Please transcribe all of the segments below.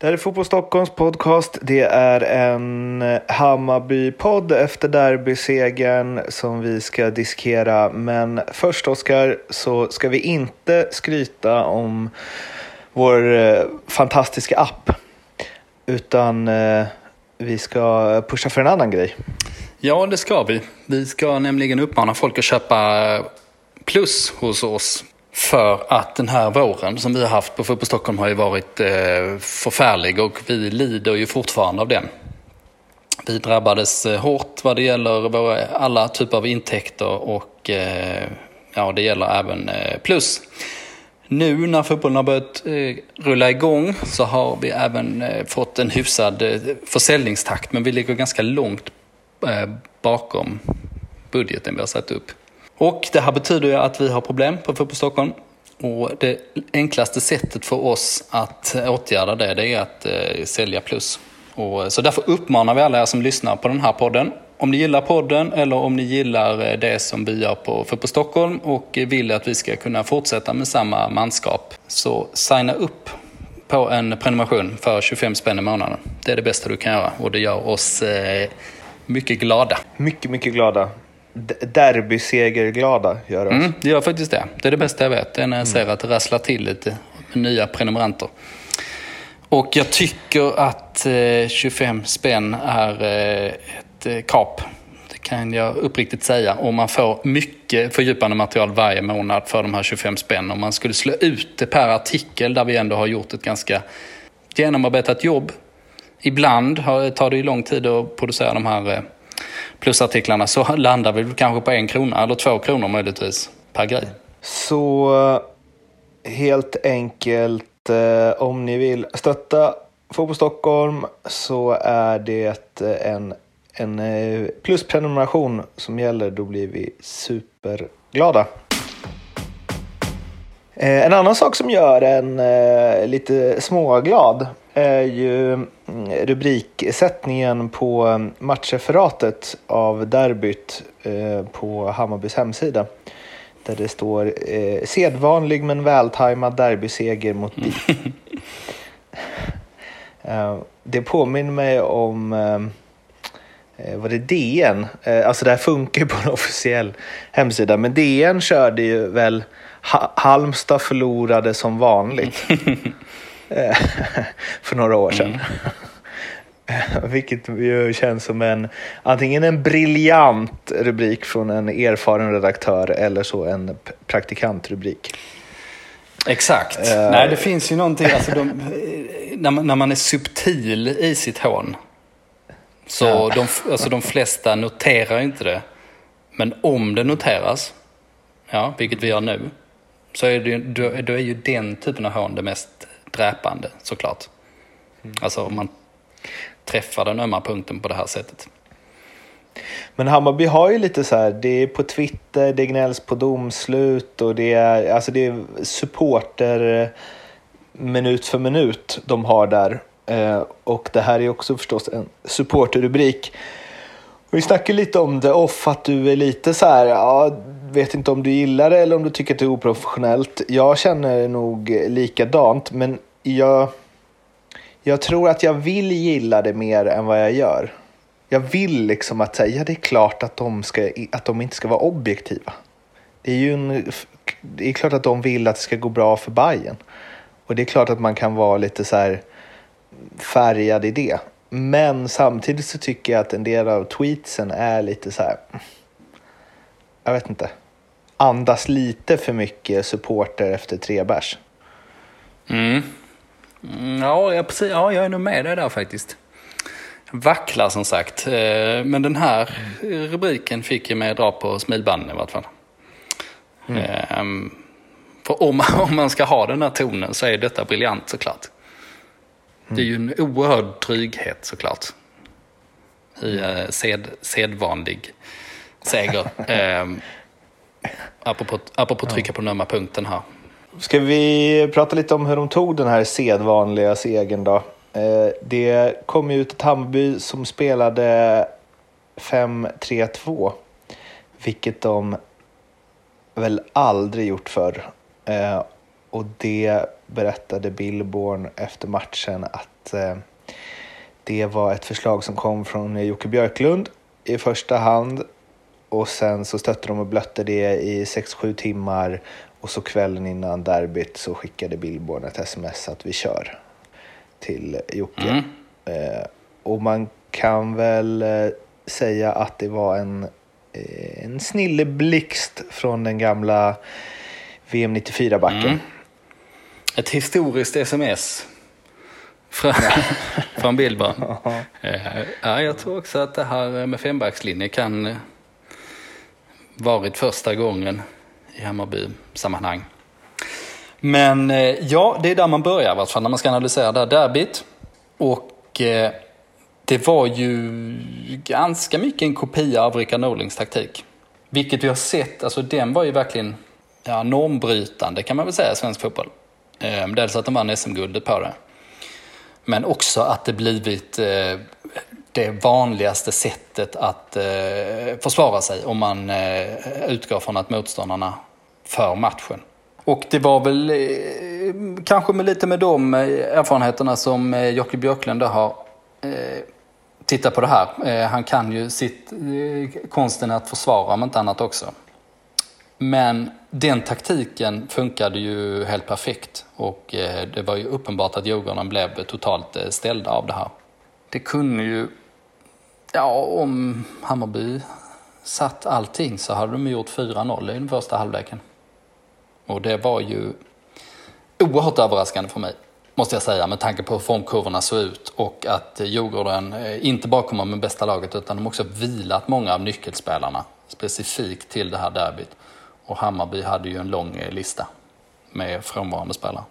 Det här är Fotboll Stockholms podcast. Det är en Hammarby-podd efter derbysegern som vi ska diskera. Men först Oskar, så ska vi inte skryta om vår eh, fantastiska app. Utan eh, vi ska pusha för en annan grej. Ja, det ska vi. Vi ska nämligen uppmana folk att köpa eh, plus hos oss. För att den här våren som vi har haft på Fotboll Stockholm har ju varit eh, förfärlig och vi lider ju fortfarande av den. Vi drabbades eh, hårt vad det gäller våra, alla typer av intäkter och eh, ja, det gäller även eh, plus. Nu när fotbollen har börjat eh, rulla igång så har vi även eh, fått en hyfsad eh, försäljningstakt men vi ligger ganska långt eh, bakom budgeten vi har satt upp. Och det här betyder ju att vi har problem på Fotboll Stockholm. Och det enklaste sättet för oss att åtgärda det, det är att eh, sälja plus. Och, eh, så därför uppmanar vi alla er som lyssnar på den här podden. Om ni gillar podden eller om ni gillar eh, det som vi gör på Fotboll Stockholm och vill att vi ska kunna fortsätta med samma manskap. Så signa upp på en prenumeration för 25 spänn i månaden. Det är det bästa du kan göra och det gör oss eh, mycket glada. Mycket, mycket glada. Derbysegerglada gör oss. Mm, det gör faktiskt det. Det är det bästa jag vet. Det är när jag ser att det rasslar till lite nya prenumeranter. Och jag tycker att eh, 25 spänn är eh, ett eh, kap. Det kan jag uppriktigt säga. Och man får mycket fördjupande material varje månad för de här 25 spänn. Om man skulle slå ut det per artikel där vi ändå har gjort ett ganska genomarbetat jobb. Ibland har- tar det ju lång tid att producera de här eh, plusartiklarna så landar vi kanske på en krona eller två kronor möjligtvis per grej. Så helt enkelt, eh, om ni vill stötta Fotboll Stockholm så är det en, en eh, plusprenumeration som gäller. Då blir vi superglada. Eh, en annan sak som gör en eh, lite småglad är ju mm, rubriksättningen på mm, matchreferatet av derbyt eh, på Hammarbys hemsida. Där det står eh, sedvanlig men vältajmad derbyseger mot BIF. eh, det påminner mig om eh, var det DN? Alltså det här funkar ju på en officiell hemsida, men DN körde ju väl ha Halmstad förlorade som vanligt för några år sedan. Eh, Vilket ju känns som en antingen en briljant rubrik från en erfaren redaktör eller så en praktikantrubrik. Exakt. Eh. Nej, det finns ju någonting, alltså de, när, man, när man är subtil i sitt hån. Så Ja. de, alltså de flesta noterar inte det. Men om det noteras, ja, vilket vi gör nu, så är det, då, då är ju den typen av hån det mest dräpande såklart. Alltså om man träffar den ömma punkten på det här sättet. Men Hammarby har ju lite så här, det är på Twitter, det gnälls på domslut och det är, alltså det är supporter eh, minut för minut de har där. Eh, och det här är också förstås en supporterrubrik. Vi snackade lite om det off, att du är lite så här, ja, vet inte om du gillar det eller om du tycker att det är oprofessionellt. Jag känner nog likadant, men jag, jag tror att jag vill gilla det mer än vad jag gör. Jag vill liksom att säga, ja det är klart att de, ska, att de inte ska vara objektiva. Det är ju en, det är klart att de vill att det ska gå bra för Bayern. Och det är klart att man kan vara lite så här färgad i det. Men samtidigt så tycker jag att en del av tweetsen är lite så här, jag vet inte, andas lite för mycket supporter efter tre bärs. Mm. Mm, Ja, jag, precis, ja, jag är nog med dig där faktiskt. Vacklar som sagt. Eh, Men den här rubriken fick ju mig att dra på smilbanden i vart fall. Ehm, För om, om man ska ha den här tonen så är detta briljant såklart. Det är ju en oerhörd trygghet såklart. I eh, sed, sedvanlig seger. Ehm, apropå, apropå trycka på den ömma punkten här. Ska vi prata lite om hur de tog den här sedvanliga segern då? Eh, Det kom ju ut ett Hammarby som spelade 5-3-2, vilket de väl aldrig gjort förr. Eh, Och det berättade Billborn efter matchen att eh, det var ett förslag som kom från Jocke Björklund i första hand och sen så stötte de och blötte det i 6-7 timmar och så kvällen innan derbyt så skickade Billborn ett sms att vi kör till Jocke. Mm. Eh, och man kan väl eh, säga att det var en, en snilleblixt från den gamla VM 94-backen. Mm. Ett historiskt sms från, från Billborn. ja, jag tror också att det här med fembackslinje kan varit första gången i Hammarby-sammanhang. Men eh, ja, det är där man börjar i alla fall när man ska analysera det här derbyt. Och eh, det var ju ganska mycket en kopia av Rickard Norlings taktik. Vilket vi har sett, alltså den var ju verkligen ja, normbrytande kan man väl säga i svensk fotboll. Eh, dels att de vann SM-guldet på det. Men också att det blivit eh, det vanligaste sättet att eh, försvara sig om man eh, utgår från att motståndarna för matchen. Och det var väl eh, kanske med lite med de eh, erfarenheterna som eh, Jocke Björklund har eh, tittat på det här. Eh, han kan ju sitt, eh, konsten att försvara om inte annat också. Men den taktiken funkade ju helt perfekt och eh, det var ju uppenbart att Djurgården blev totalt eh, ställda av det här. Det kunde ju Ja, om Hammarby satt allting så hade de gjort 4-0 i den första halvleken. Och det var ju oerhört överraskande för mig, måste jag säga, med tanke på hur formkurvorna såg ut och att Djurgården eh, inte bara kommer med bästa laget utan de också vilat många av nyckelspelarna specifikt till det här derbyt. Och Hammarby hade ju en lång eh, lista med frånvarande spelare.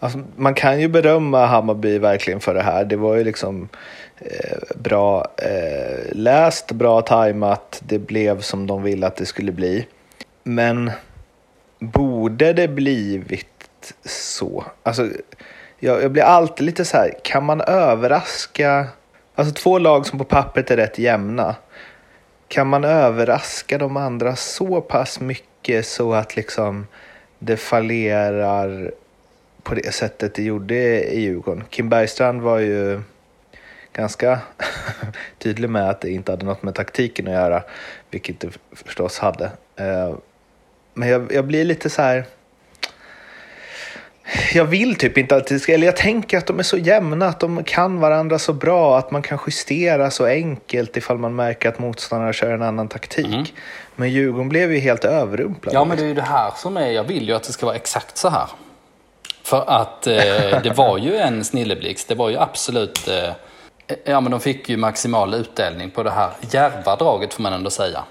Alltså, man kan ju berömma Hammarby verkligen för det här. Det var ju liksom eh, bra eh, läst, bra tajmat. Det blev som de ville att det skulle bli. Men borde det blivit så? Alltså, jag, jag blir alltid lite så här, kan man överraska? Alltså två lag som på pappret är rätt jämna. Kan man överraska de andra så pass mycket så att liksom det fallerar på det sättet det gjorde i Djurgården. Kim Bergstrand var ju ganska tydlig med att det inte hade något med taktiken att göra, vilket det förstås hade. Eh, men jag, jag blir lite så här... Jag vill typ inte att det ska, eller jag tänker att de är så jämna, att de kan varandra så bra, att man kan justera så enkelt ifall man märker att motståndare kör en annan taktik. Mm. Men Djurgården blev ju helt överrumplade. Ja, men det är ju det här som är, jag vill ju att det ska vara exakt så här. För att eh, det var ju en snilleblixt. Det var ju absolut... Eh, ja, men de fick ju maximal utdelning på det här järva draget får man ändå säga.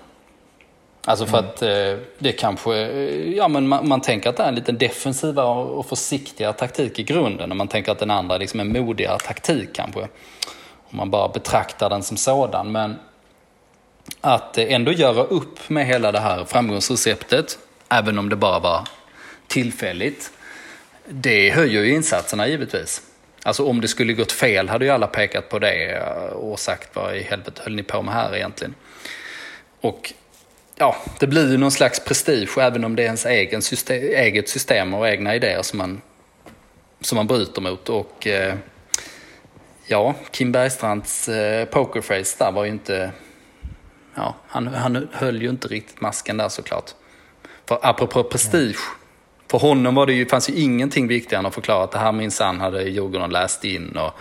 Alltså för mm. att eh, det kanske... Eh, ja, men man, man, tänker att det är en lite defensiva och försiktiga taktik i grunden. Och man tänker att den andra liksom är modigare taktik kanske. Om man bara betraktar den som sådan. Men att ändå göra upp med hela det här framgångsreceptet, även om det bara var tillfälligt, det höjer ju insatserna givetvis. Alltså om det skulle gått fel hade ju alla pekat på det och sagt vad i helvete höll ni på med här egentligen. Och ja, det blir ju någon slags prestige även om det är ens egen system, eget system och egna idéer som man, som man bryter mot. Och eh, ja, Kim Bergstrands eh, pokerface där var ju inte... Ja, han, han höll ju inte riktigt masken där såklart. För apropå prestige för honom var det ju, fanns ju ingenting viktigare än att förklara att det här minsann hade Djurgården läst in. Och,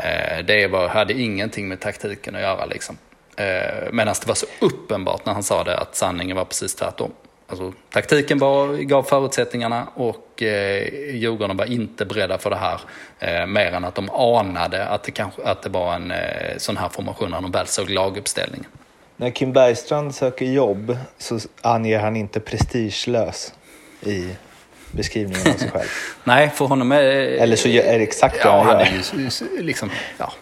eh, det var, hade ingenting med taktiken att göra. Liksom. Eh, Medan det var så uppenbart när han sa det att sanningen var precis tvärtom. Alltså, taktiken var, gav förutsättningarna och eh, Djurgården var inte beredda för det här. Eh, mer än att de anade att det, kanske, att det var en eh, sån här formation när de väl såg laguppställningen. När Kim Bergstrand söker jobb så anger han inte prestigelös i beskrivningen av sig själv. Nej, för honom är... Eller så är det exakt ja, han är ju liksom, ja.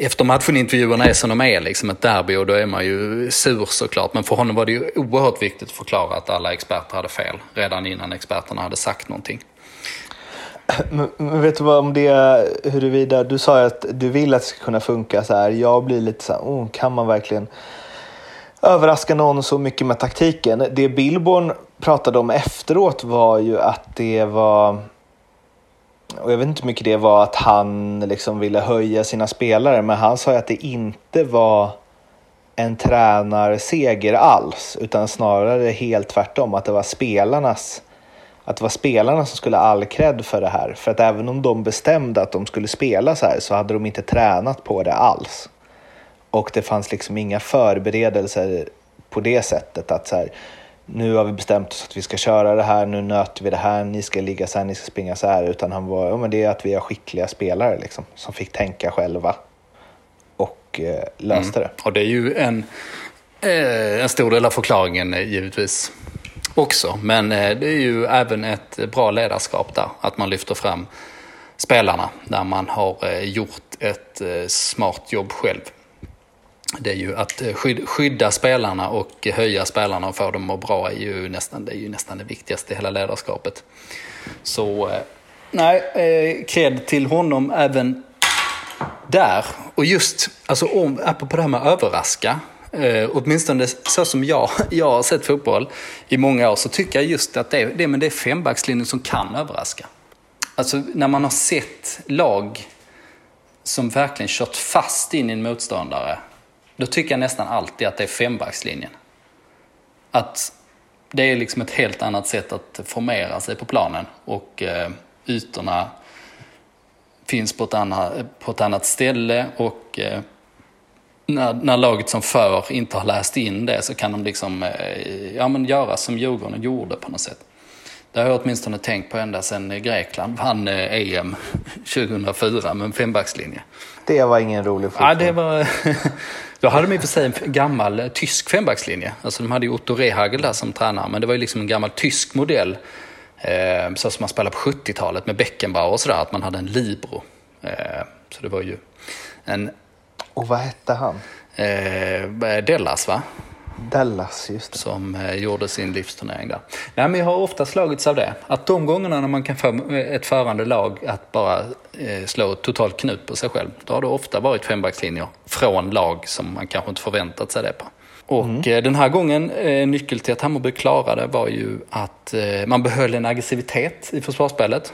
Efter matchen-intervjuerna är som de är, liksom ett derby, och då är man ju sur såklart. Men för honom var det ju oerhört viktigt att förklara att alla experter hade fel, redan innan experterna hade sagt någonting. Men, men vet du vad om det, huruvida, du sa ju att du vill att det ska kunna funka så här. Jag blir lite så här, oh, kan man verkligen överraska någon så mycket med taktiken? Det Billborn pratade om efteråt var ju att det var och jag vet inte hur mycket det var att han liksom ville höja sina spelare, men han sa ju att det inte var en tränarseger alls, utan snarare helt tvärtom, att det var spelarnas att det var spelarna som skulle ha all cred för det här. För att även om de bestämde att de skulle spela så här så hade de inte tränat på det alls. Och det fanns liksom inga förberedelser på det sättet att så här, nu har vi bestämt oss att vi ska köra det här, nu nöter vi det här, ni ska ligga så här, ni ska springa så här. Utan han var, ja men det är att vi har skickliga spelare liksom, som fick tänka själva och eh, löste Mm. det. Och det är ju en, eh, en stor del av förklaringen eh, givetvis också. Men eh, det är ju även ett bra ledarskap där. Att man lyfter fram spelarna där man har eh, gjort ett eh, smart jobb själv. Det är ju att eh, skydda spelarna och höja spelarna och få dem att må bra är ju nästan det, är ju nästan det viktigaste i hela ledarskapet. Så eh, nej, eh, cred till honom även där. Och just, alltså om, apropå det här med att överraska. Eh, åtminstone så som jag, jag har sett fotboll i många år så tycker jag just att det, det, men det är fembackslinjen som kan överraska. Alltså när man har sett lag som verkligen kört fast in i en motståndare. Då tycker jag nästan alltid att det är fembackslinjen. Att det är liksom ett helt annat sätt att formera sig på planen. Och eh, ytorna finns på ett, annat, på ett annat ställe. Och eh, när, när laget som för inte har läst in det så kan de liksom eh, ja, men göra som Djurgården gjorde på något sätt. Det har jag åtminstone tänkt på ända sedan Grekland vann eh, EM 2004 med en fembackslinje. Det var ingen rolig fotboll. Ja, det var... Då hade de i och för sig en gammal eh, tysk fembackslinje. Alltså de hade ju Otto Rehagel där som tränare, men det var ju liksom en gammal tysk modell. Eh, så som man spelade på 70-talet med Beckenbauer och sådär, att man hade en libero. Eh, så det var ju en Och vad hette han? eh, Dellas va? Dallas, just det. som eh, gjorde sin livsturnering där. Nej, men jag har ofta slagits av det. Att de gångerna när man kan få ett förande lag att bara eh, slå totalt knut på sig själv, då har det ofta varit fembackslinjer från lag som man kanske inte förväntat sig det på. Och eh, den här gången, nyckeln till att Hammarby klarade var ju att man behöll en aggressivitet i försvarsspelet.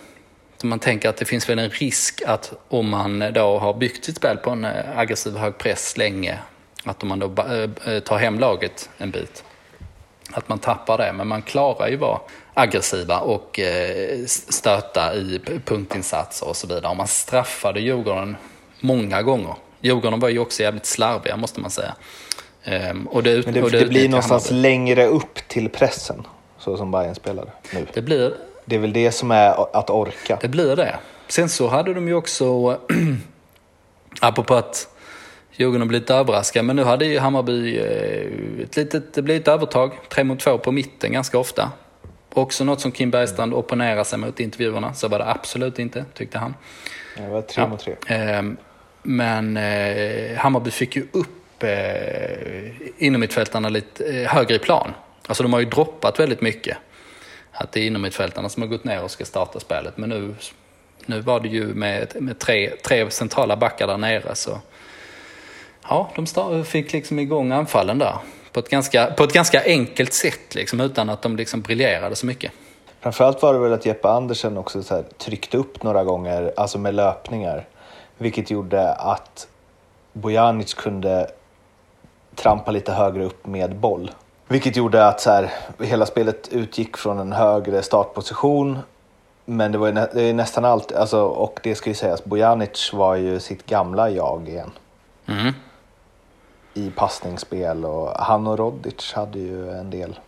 Så man tänker att det finns väl en risk att om man då har byggt sitt spel på en aggressiv hög press länge, att om man då ba- eh, tar hem laget en bit, att man tappar det. Men man klarar ju vara aggressiva och eh, stöta i punktinsatser och så vidare. Och man straffade Djurgården många gånger. Djurgården var ju också jävligt slarviga måste man säga. Ehm, och det, ut- Men det, och det blir utnyttjar någonstans Hammarby. längre upp till pressen, så som Bayern spelade nu. Det blir, Det är väl det som är att orka. Det blir det. Sen så hade de ju också, apropå att Djurgården blivit överraskade, men nu hade ju Hammarby eh, ett litet, ett övertag, tre mot två på mitten ganska ofta. Också något som Kim Bergstrand opponerar sig mot i intervjuerna, så var det absolut inte, tyckte han. Det var tre mot tre. Ehm, Men eh, Hammarby fick ju upp eh, innermittfältarna lite högre i plan. Alltså de har ju droppat väldigt mycket. Att det är innermittfältarna som har gått ner och ska starta spelet. Men nu, nu var det ju med, med tre, tre centrala backar där nere så... Ja, de fick liksom igång anfallen där. På ett ganska, på ett ganska enkelt sätt liksom, utan att de liksom briljerade så mycket. Framförallt var det väl att Jeppe Andersen också så här, tryckte upp några gånger, alltså med löpningar. Vilket gjorde att Bojanic kunde trampa lite högre upp med boll. Vilket gjorde att så här, hela spelet utgick från en högre startposition. Men det var ju nä- det är nästan allt, alltså, och det ska ju sägas, Bojanic var ju sitt gamla jag igen. Mm i passningsspel och han och Rodic hade ju en del,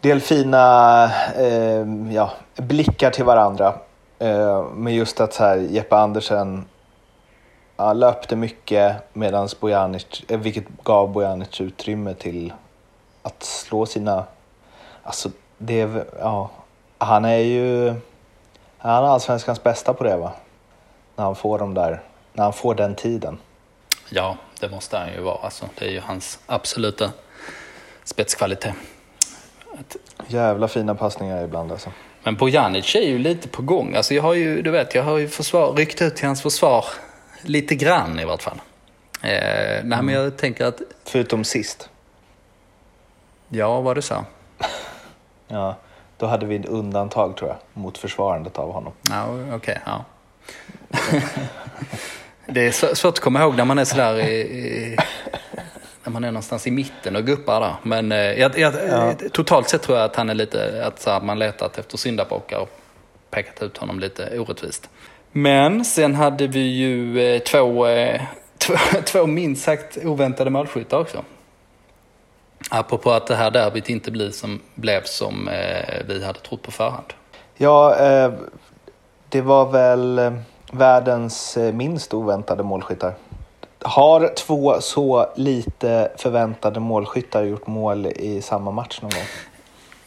del fina eh, ja, blickar till varandra. Eh, men just att så här, Jeppe Andersen ja, löpte mycket medan Bojanic, eh, vilket gav Bojanic utrymme till att slå sina... Alltså, det är, ja, han är ju... Han är allsvenskans bästa på det va? När han får de där, när han får den tiden. Ja, det måste han ju vara. Alltså, det är ju hans absoluta spetskvalitet. Att- Jävla fina passningar ibland alltså. Men Bojanic är ju lite på gång. Alltså jag har ju, du vet, jag har ju försvar, ryckt ut till hans försvar lite grann i vart fall. Eh, nej, men jag tänker att, Förutom sist. ja, vad du sa. Ja. Då hade vi ett undantag tror jag mot försvarandet av honom. Ja, okej. ja. det är svårt att komma ihåg när man är sådär i, i, när man är någonstans i mitten och guppar där. Men eh, jag, jag, Ja. totalt sett tror jag att han är lite, att så här, man letat efter syndabockar och pekat ut honom lite orättvist. Men sen hade vi ju eh, två, eh, två, två minst sagt oväntade målskyttar också. Apropå att det här derbyt inte blir som, blev som eh, vi hade trott på förhand. Ja, eh, det var väl eh, världens eh, minst oväntade målskyttar. Har två så lite förväntade målskyttar gjort mål i samma match någon gång?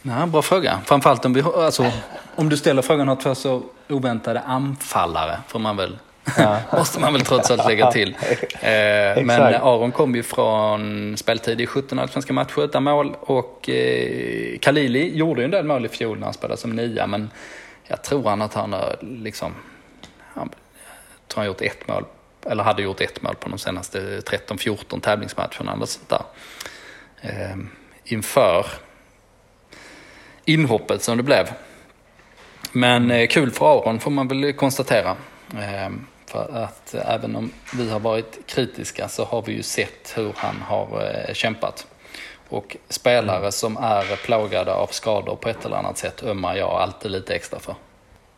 Ja, bra fråga. Framförallt om, vi, alltså, om du ställer frågan har två så oväntade anfallare, får man väl, måste man väl trots allt lägga till. Eh, men. Aron kom ju från speltid i 17 allsvenska matcher utan mål och eh, Kalili gjorde ju en del mål i fjol när han spelade som nia, men jag tror han att han har liksom, han, tror han gjort ett mål, eller hade gjort ett mål på de senaste 13-14 tävlingsmatcherna eller sånt där. Eh, inför inhoppet som det blev. Men eh, kul för Aron får man väl konstatera. Eh, för att eh, även om vi har varit kritiska så har vi ju sett hur han har eh, kämpat. Och spelare som är plågade av skador på ett eller annat sätt ömmar jag alltid lite extra för.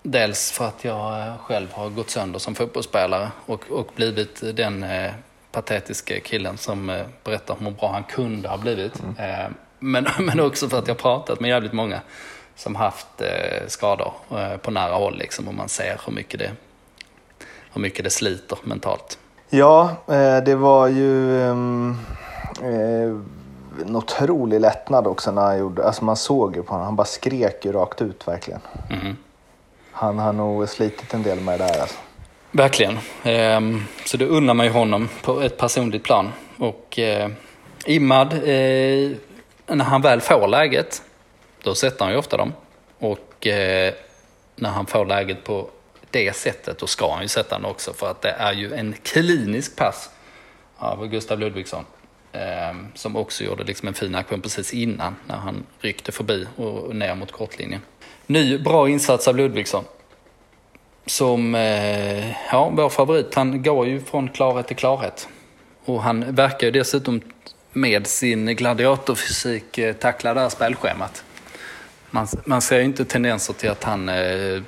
Dels för att jag själv har gått sönder som fotbollsspelare och, och blivit den eh, patetiska killen som eh, berättar hur bra han kunde ha blivit. Eh, men, men också för att jag har pratat med jävligt många som haft eh, skador eh, på nära håll liksom, och man ser hur mycket det, hur mycket det sliter mentalt. Ja, eh, det var ju um, eh, en otrolig lättnad också när han gjorde, alltså man såg ju på honom, han bara skrek ju rakt ut verkligen. Mhm. Han har nog slitit en del med det där alltså. Verkligen. Ehm, så det unnar man ju honom på ett personligt plan. Och eh, Imad, eh, när han väl får läget, då sätter han ju ofta dem. Och eh, när han får läget på det sättet, då ska han ju sätta den också. För att det är ju en klinisk pass av Gustav Ludvigsson. Ehm, som också gjorde liksom en fin aktion precis innan, när han ryckte förbi och ner mot kortlinjen. Ny bra insats av Ludvigsson som, eh, ja, vår favorit. Han går ju från klarhet till klarhet. Och han verkar ju dessutom med sin gladiatorfysik eh, tackla det här spelschemat. Man, man ser ju inte tendenser till att han eh,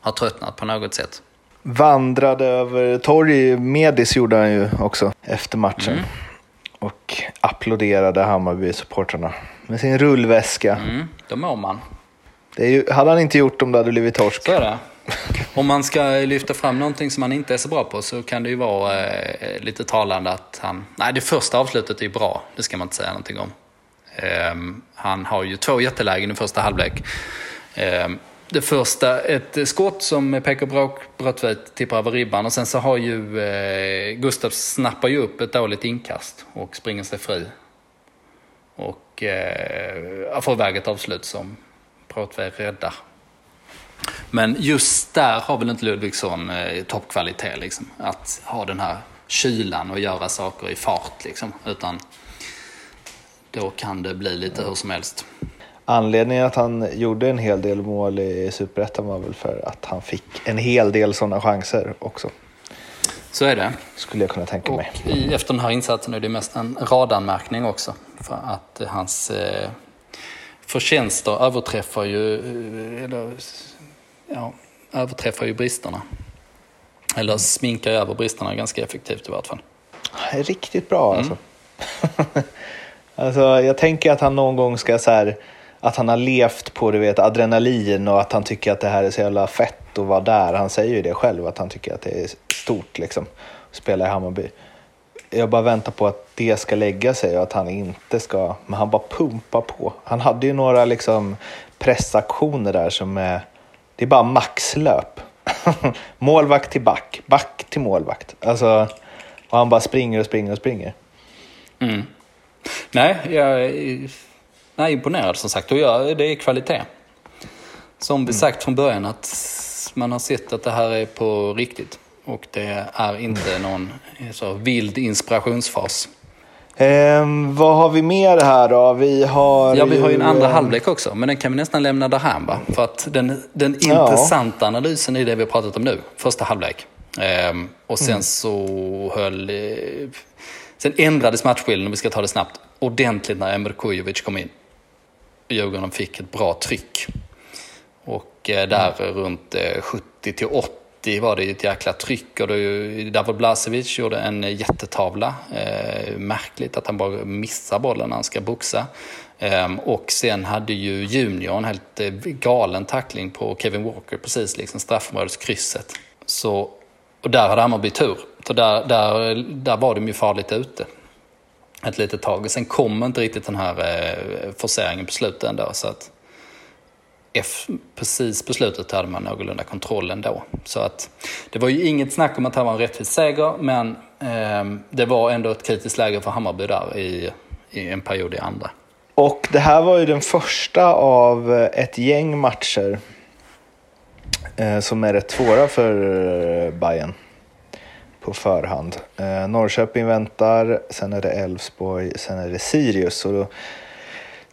har tröttnat på något sätt. Vandrade över torg, Medis gjorde han ju också efter matchen. Mm. Och applåderade Hammarby-supportrarna med sin rullväska. Mm, då mår man. Det är ju, hade han inte gjort om det hade blivit torsk. Så är det. Om man ska lyfta fram någonting som han inte är så bra på så kan det ju vara eh, lite talande att han... Nej, det första avslutet är ju bra. Det ska man inte säga någonting om. Ehm, han har ju två jättelägen i första halvlek. Ehm, det första, ett skott som Pekka Bråk Brötvedt tippar över ribban och sen så har ju eh, Gustav snappar ju upp ett dåligt inkast och springer sig fri. Och eh, får iväg ett avslut som Brötvedt räddar. Men just där har väl inte Ludvigsson eh, toppkvalitet. Liksom. Att ha den här kylan och göra saker i fart. Liksom. Utan då kan det bli lite hur som helst. Anledningen att han gjorde en hel del mål i Superettan var väl för att han fick en hel del sådana chanser också. Så är det. Skulle jag kunna tänka mig. Och i, efter den här insatsen är det mest en radanmärkning också. För att hans eh, förtjänster överträffar ju, eh, eller, ja, överträffar ju bristerna. Eller sminkar över bristerna ganska effektivt i vart fall. Riktigt bra alltså. alltså. Jag tänker att han någon gång ska så här, att han har levt på du vet, adrenalin och att han tycker att det här är så jävla fett att vara där. Han säger ju det själv, att han tycker att det är stort liksom, att spela i Hammarby. Jag bara väntar på att det ska lägga sig och att han inte ska, men han bara pumpar på. Han hade ju några liksom pressaktioner där som är, det är bara maxlöp. målvakt till back, back till målvakt. Alltså, och han bara springer och springer och springer. Mm. Nej, jag är imponerad som sagt. Och jag, det är kvalitet. Som vi sagt från början att man har sett att det här är på riktigt. Och det är inte någon så vild inspirationsfas. Ehm, vad har vi mer här då? Vi har Ja, vi har ju en andra eh, halvlek också, men den kan vi nästan lämna därhän va? För att den, den Ja. intressanta analysen är det vi har pratat om nu, första halvlek. Ehm, och Mm. sen så höll... Eh, sen ändrades matchbilden, om vi ska ta det snabbt, ordentligt när Emir Kujovic kom in. Djurgården fick ett bra tryck. Och eh, där runt eh, 70 till 80 var det ju ett jäkla tryck. Och David Davor Blasevic gjorde en jättetavla. Eh, märkligt att han bara missar bollen när han ska boxa. Eh, och sen hade ju Junior en helt eh, galen tackling på Kevin Walker, precis liksom straffområdeskrysset. Så, och där hade Hammarby tur. Så där, där, där var de ju farligt ute ett litet tag. Sen kom inte riktigt den här eh, forceringen på slutet ändå. Så att precis på slutet hade man någorlunda kontroll ändå. Så att det var ju inget snack om att det här var en rättvis seger, men eh, det var ändå ett kritiskt läge för Hammarby där i, i en period i andra. Och det här var ju den första av eh, ett gäng matcher eh, som är rätt svåra för eh, Bayern på förhand. Eh, Norrköping väntar, sen är det Elfsborg, sen är det Sirius. Och då,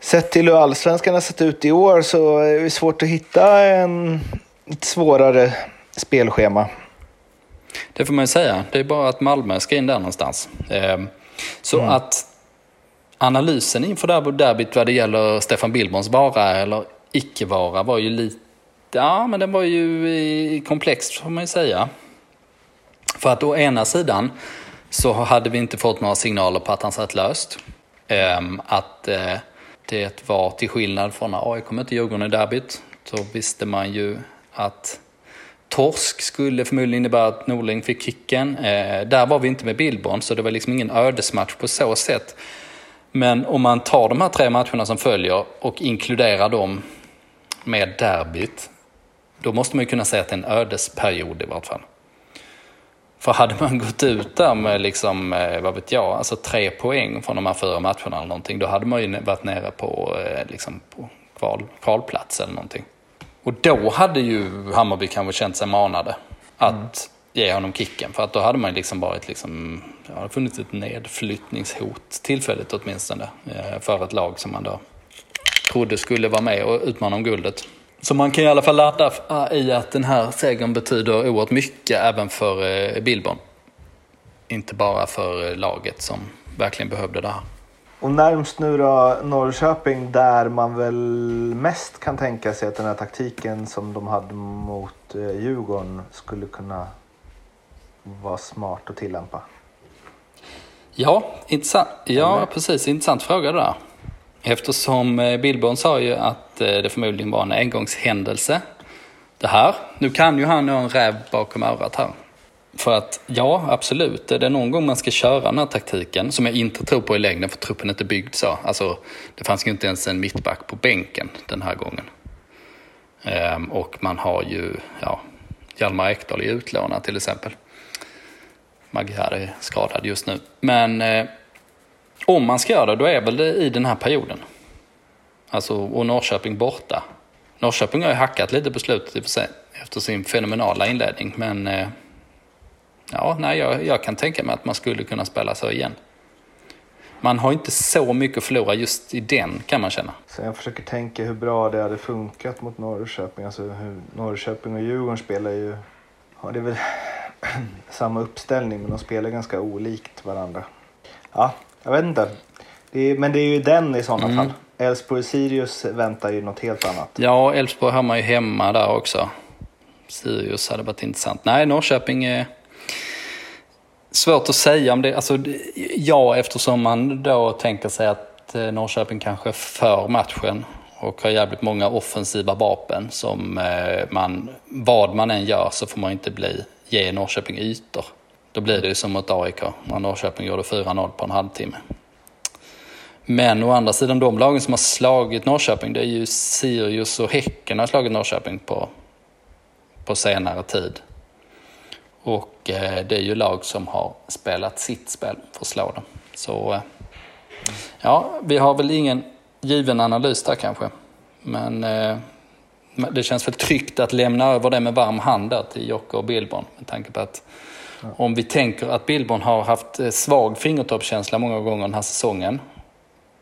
sett till hur allsvenskan har sett ut i år så är det svårt att hitta en, ett svårare spelschema. Det får man ju säga. Det är bara att Malmö ska in där någonstans. Eh, så att analysen inför derbyt vad det gäller Stefan Billborns vara eller icke-vara var ju lite... Ja, men den var ju komplex får man ju säga. För att å ena sidan så hade vi inte fått några signaler på att han satt löst. Ehm, att eh, det var till skillnad från när AIK mötte Djurgården i derbyt. Så visste man ju att torsk skulle förmodligen innebära att Norling fick kicken. Eh, där var vi inte med Billborn så det var liksom ingen ödesmatch på så sätt. Men om man tar de här tre matcherna som följer och inkluderar dem med derbyt. Då måste man ju kunna säga att det är en ödesperiod i vart fall. För hade man gått ut där med liksom, eh, vad vet jag, alltså tre poäng från de här fyra matcherna eller någonting, då hade man ju varit nere på, eh, liksom, på kval, kvalplats eller någonting. Och då hade ju Hammarby kanske känt sig manade att ge honom kicken. För att då hade man liksom varit liksom, det har funnits ett nedflyttningshot tillfälligt åtminstone eh, för ett lag som man då trodde skulle vara med och utmana om guldet. Så man kan i alla fall ladda i att den här segern betyder oerhört mycket även för eh, Billborn. Inte bara för eh, laget som verkligen behövde det här. Och närmst nu då Norrköping där man väl mest kan tänka sig att den här taktiken som de hade mot eh, Djurgården skulle kunna vara smart att tillämpa. Ja, intressant. ja precis. Intressant fråga det där. Eftersom eh, Billborn sa ju att eh, det förmodligen var en engångshändelse. Det här. Nu kan ju han ha en räv bakom örat här. För att ja, absolut. Är det någon gång man ska köra den här taktiken, som jag inte tror på i längden för truppen är inte byggd så. Alltså, det fanns ju inte ens en mittback på bänken den här gången. Ehm, och man har ju, ja, Hjalmar Ekdal är utlånad till exempel. Magyar är skadad just nu. Men eh, om man ska göra det, då är väl det i den här perioden. Alltså, och Norrköping borta. Norrköping har ju hackat lite på slutet i och för sig, efter sin fenomenala inledning. Men eh, ja, nej, jag, jag kan tänka mig att man skulle kunna spela så igen. Man har inte så mycket att förlora just i den, kan man känna. Så jag försöker tänka hur bra det hade funkat mot Norrköping. Alltså hur Norrköping och Djurgården spelar ju... Ja, det är väl samma uppställning men de spelar ganska olikt varandra. Ja, jag vet inte. Det är, men det är ju den i sådana fall. Elfsborg-Sirius väntar ju något helt annat. Ja, Elfsborg har man ju hemma där också. Sirius hade varit intressant. Nej, Norrköping är svårt att säga om det. Alltså, ja, eftersom man då tänker sig att eh, Norrköping kanske för matchen och har jävligt många offensiva vapen som eh, man, vad man än gör så får man inte bli, ge Norrköping ytor. Då blir det ju som mot AIK när Norrköping gjorde 4-0 på en halvtimme. Men å andra sidan de lagen som har slagit Norrköping, det är ju Sirius och Häcken har slagit Norrköping på, på senare tid. Och eh, det är ju lag som har spelat sitt spel för att slå dem. Så eh, ja, vi har väl ingen given analys där kanske. Men eh, det känns väl tryggt att lämna över det med varm hand där till Jocke och Billborn. Med tanke på att om vi tänker att Billborn har haft eh, svag fingertoppskänsla många gånger den här säsongen.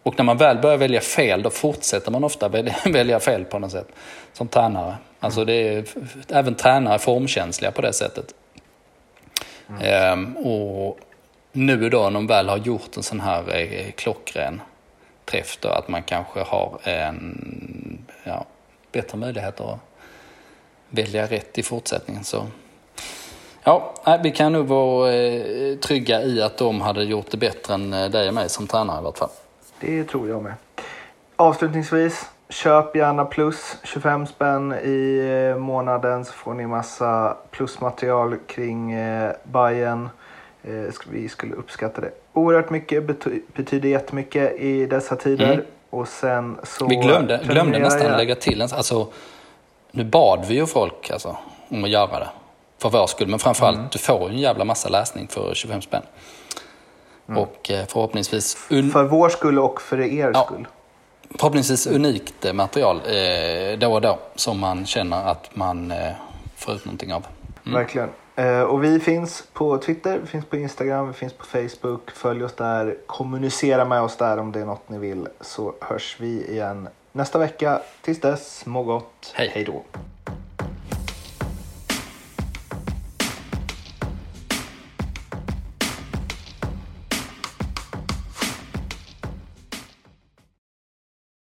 Och när man väl börjar välja fel då fortsätter man ofta välja, välja fel på något sätt. Som tränare. Alltså det är, även tränare är formkänsliga på det sättet. Mm. Ehm, och nu då när de väl har gjort en sån här eh, klockren träff då, att man kanske har en ja, bättre möjligheter att välja rätt i fortsättningen. Så Ja, vi kan nog vara eh, trygga i att de hade gjort det bättre än eh, dig och mig som tränare i vart fall. Det tror jag med. Avslutningsvis, köp gärna plus 25 spänn i eh, månaden så får ni massa plusmaterial kring Bayern. Vi skulle uppskatta det oerhört mycket, betyder jättemycket i dessa tider. Mm. Och sen så vi glömde, glömde nästan jag... lägga till en, alltså, nu bad vi ju folk alltså, om att göra det för vår skull. Men framförallt, mm. du får en jävla massa läsning för 25 spänn. Mm. Och eh, förhoppningsvis... för vår skull och för er ja, skull. Förhoppningsvis unikt eh, material eh, då och då som man känner att man eh, får ut någonting av. Mm. Verkligen. Eh, och vi finns på Twitter, vi finns på Instagram, vi finns på Facebook. Följ oss där, kommunicera med oss där om det är något ni vill så hörs vi igen nästa vecka. Tills dess, må gott. Hej. Hej då.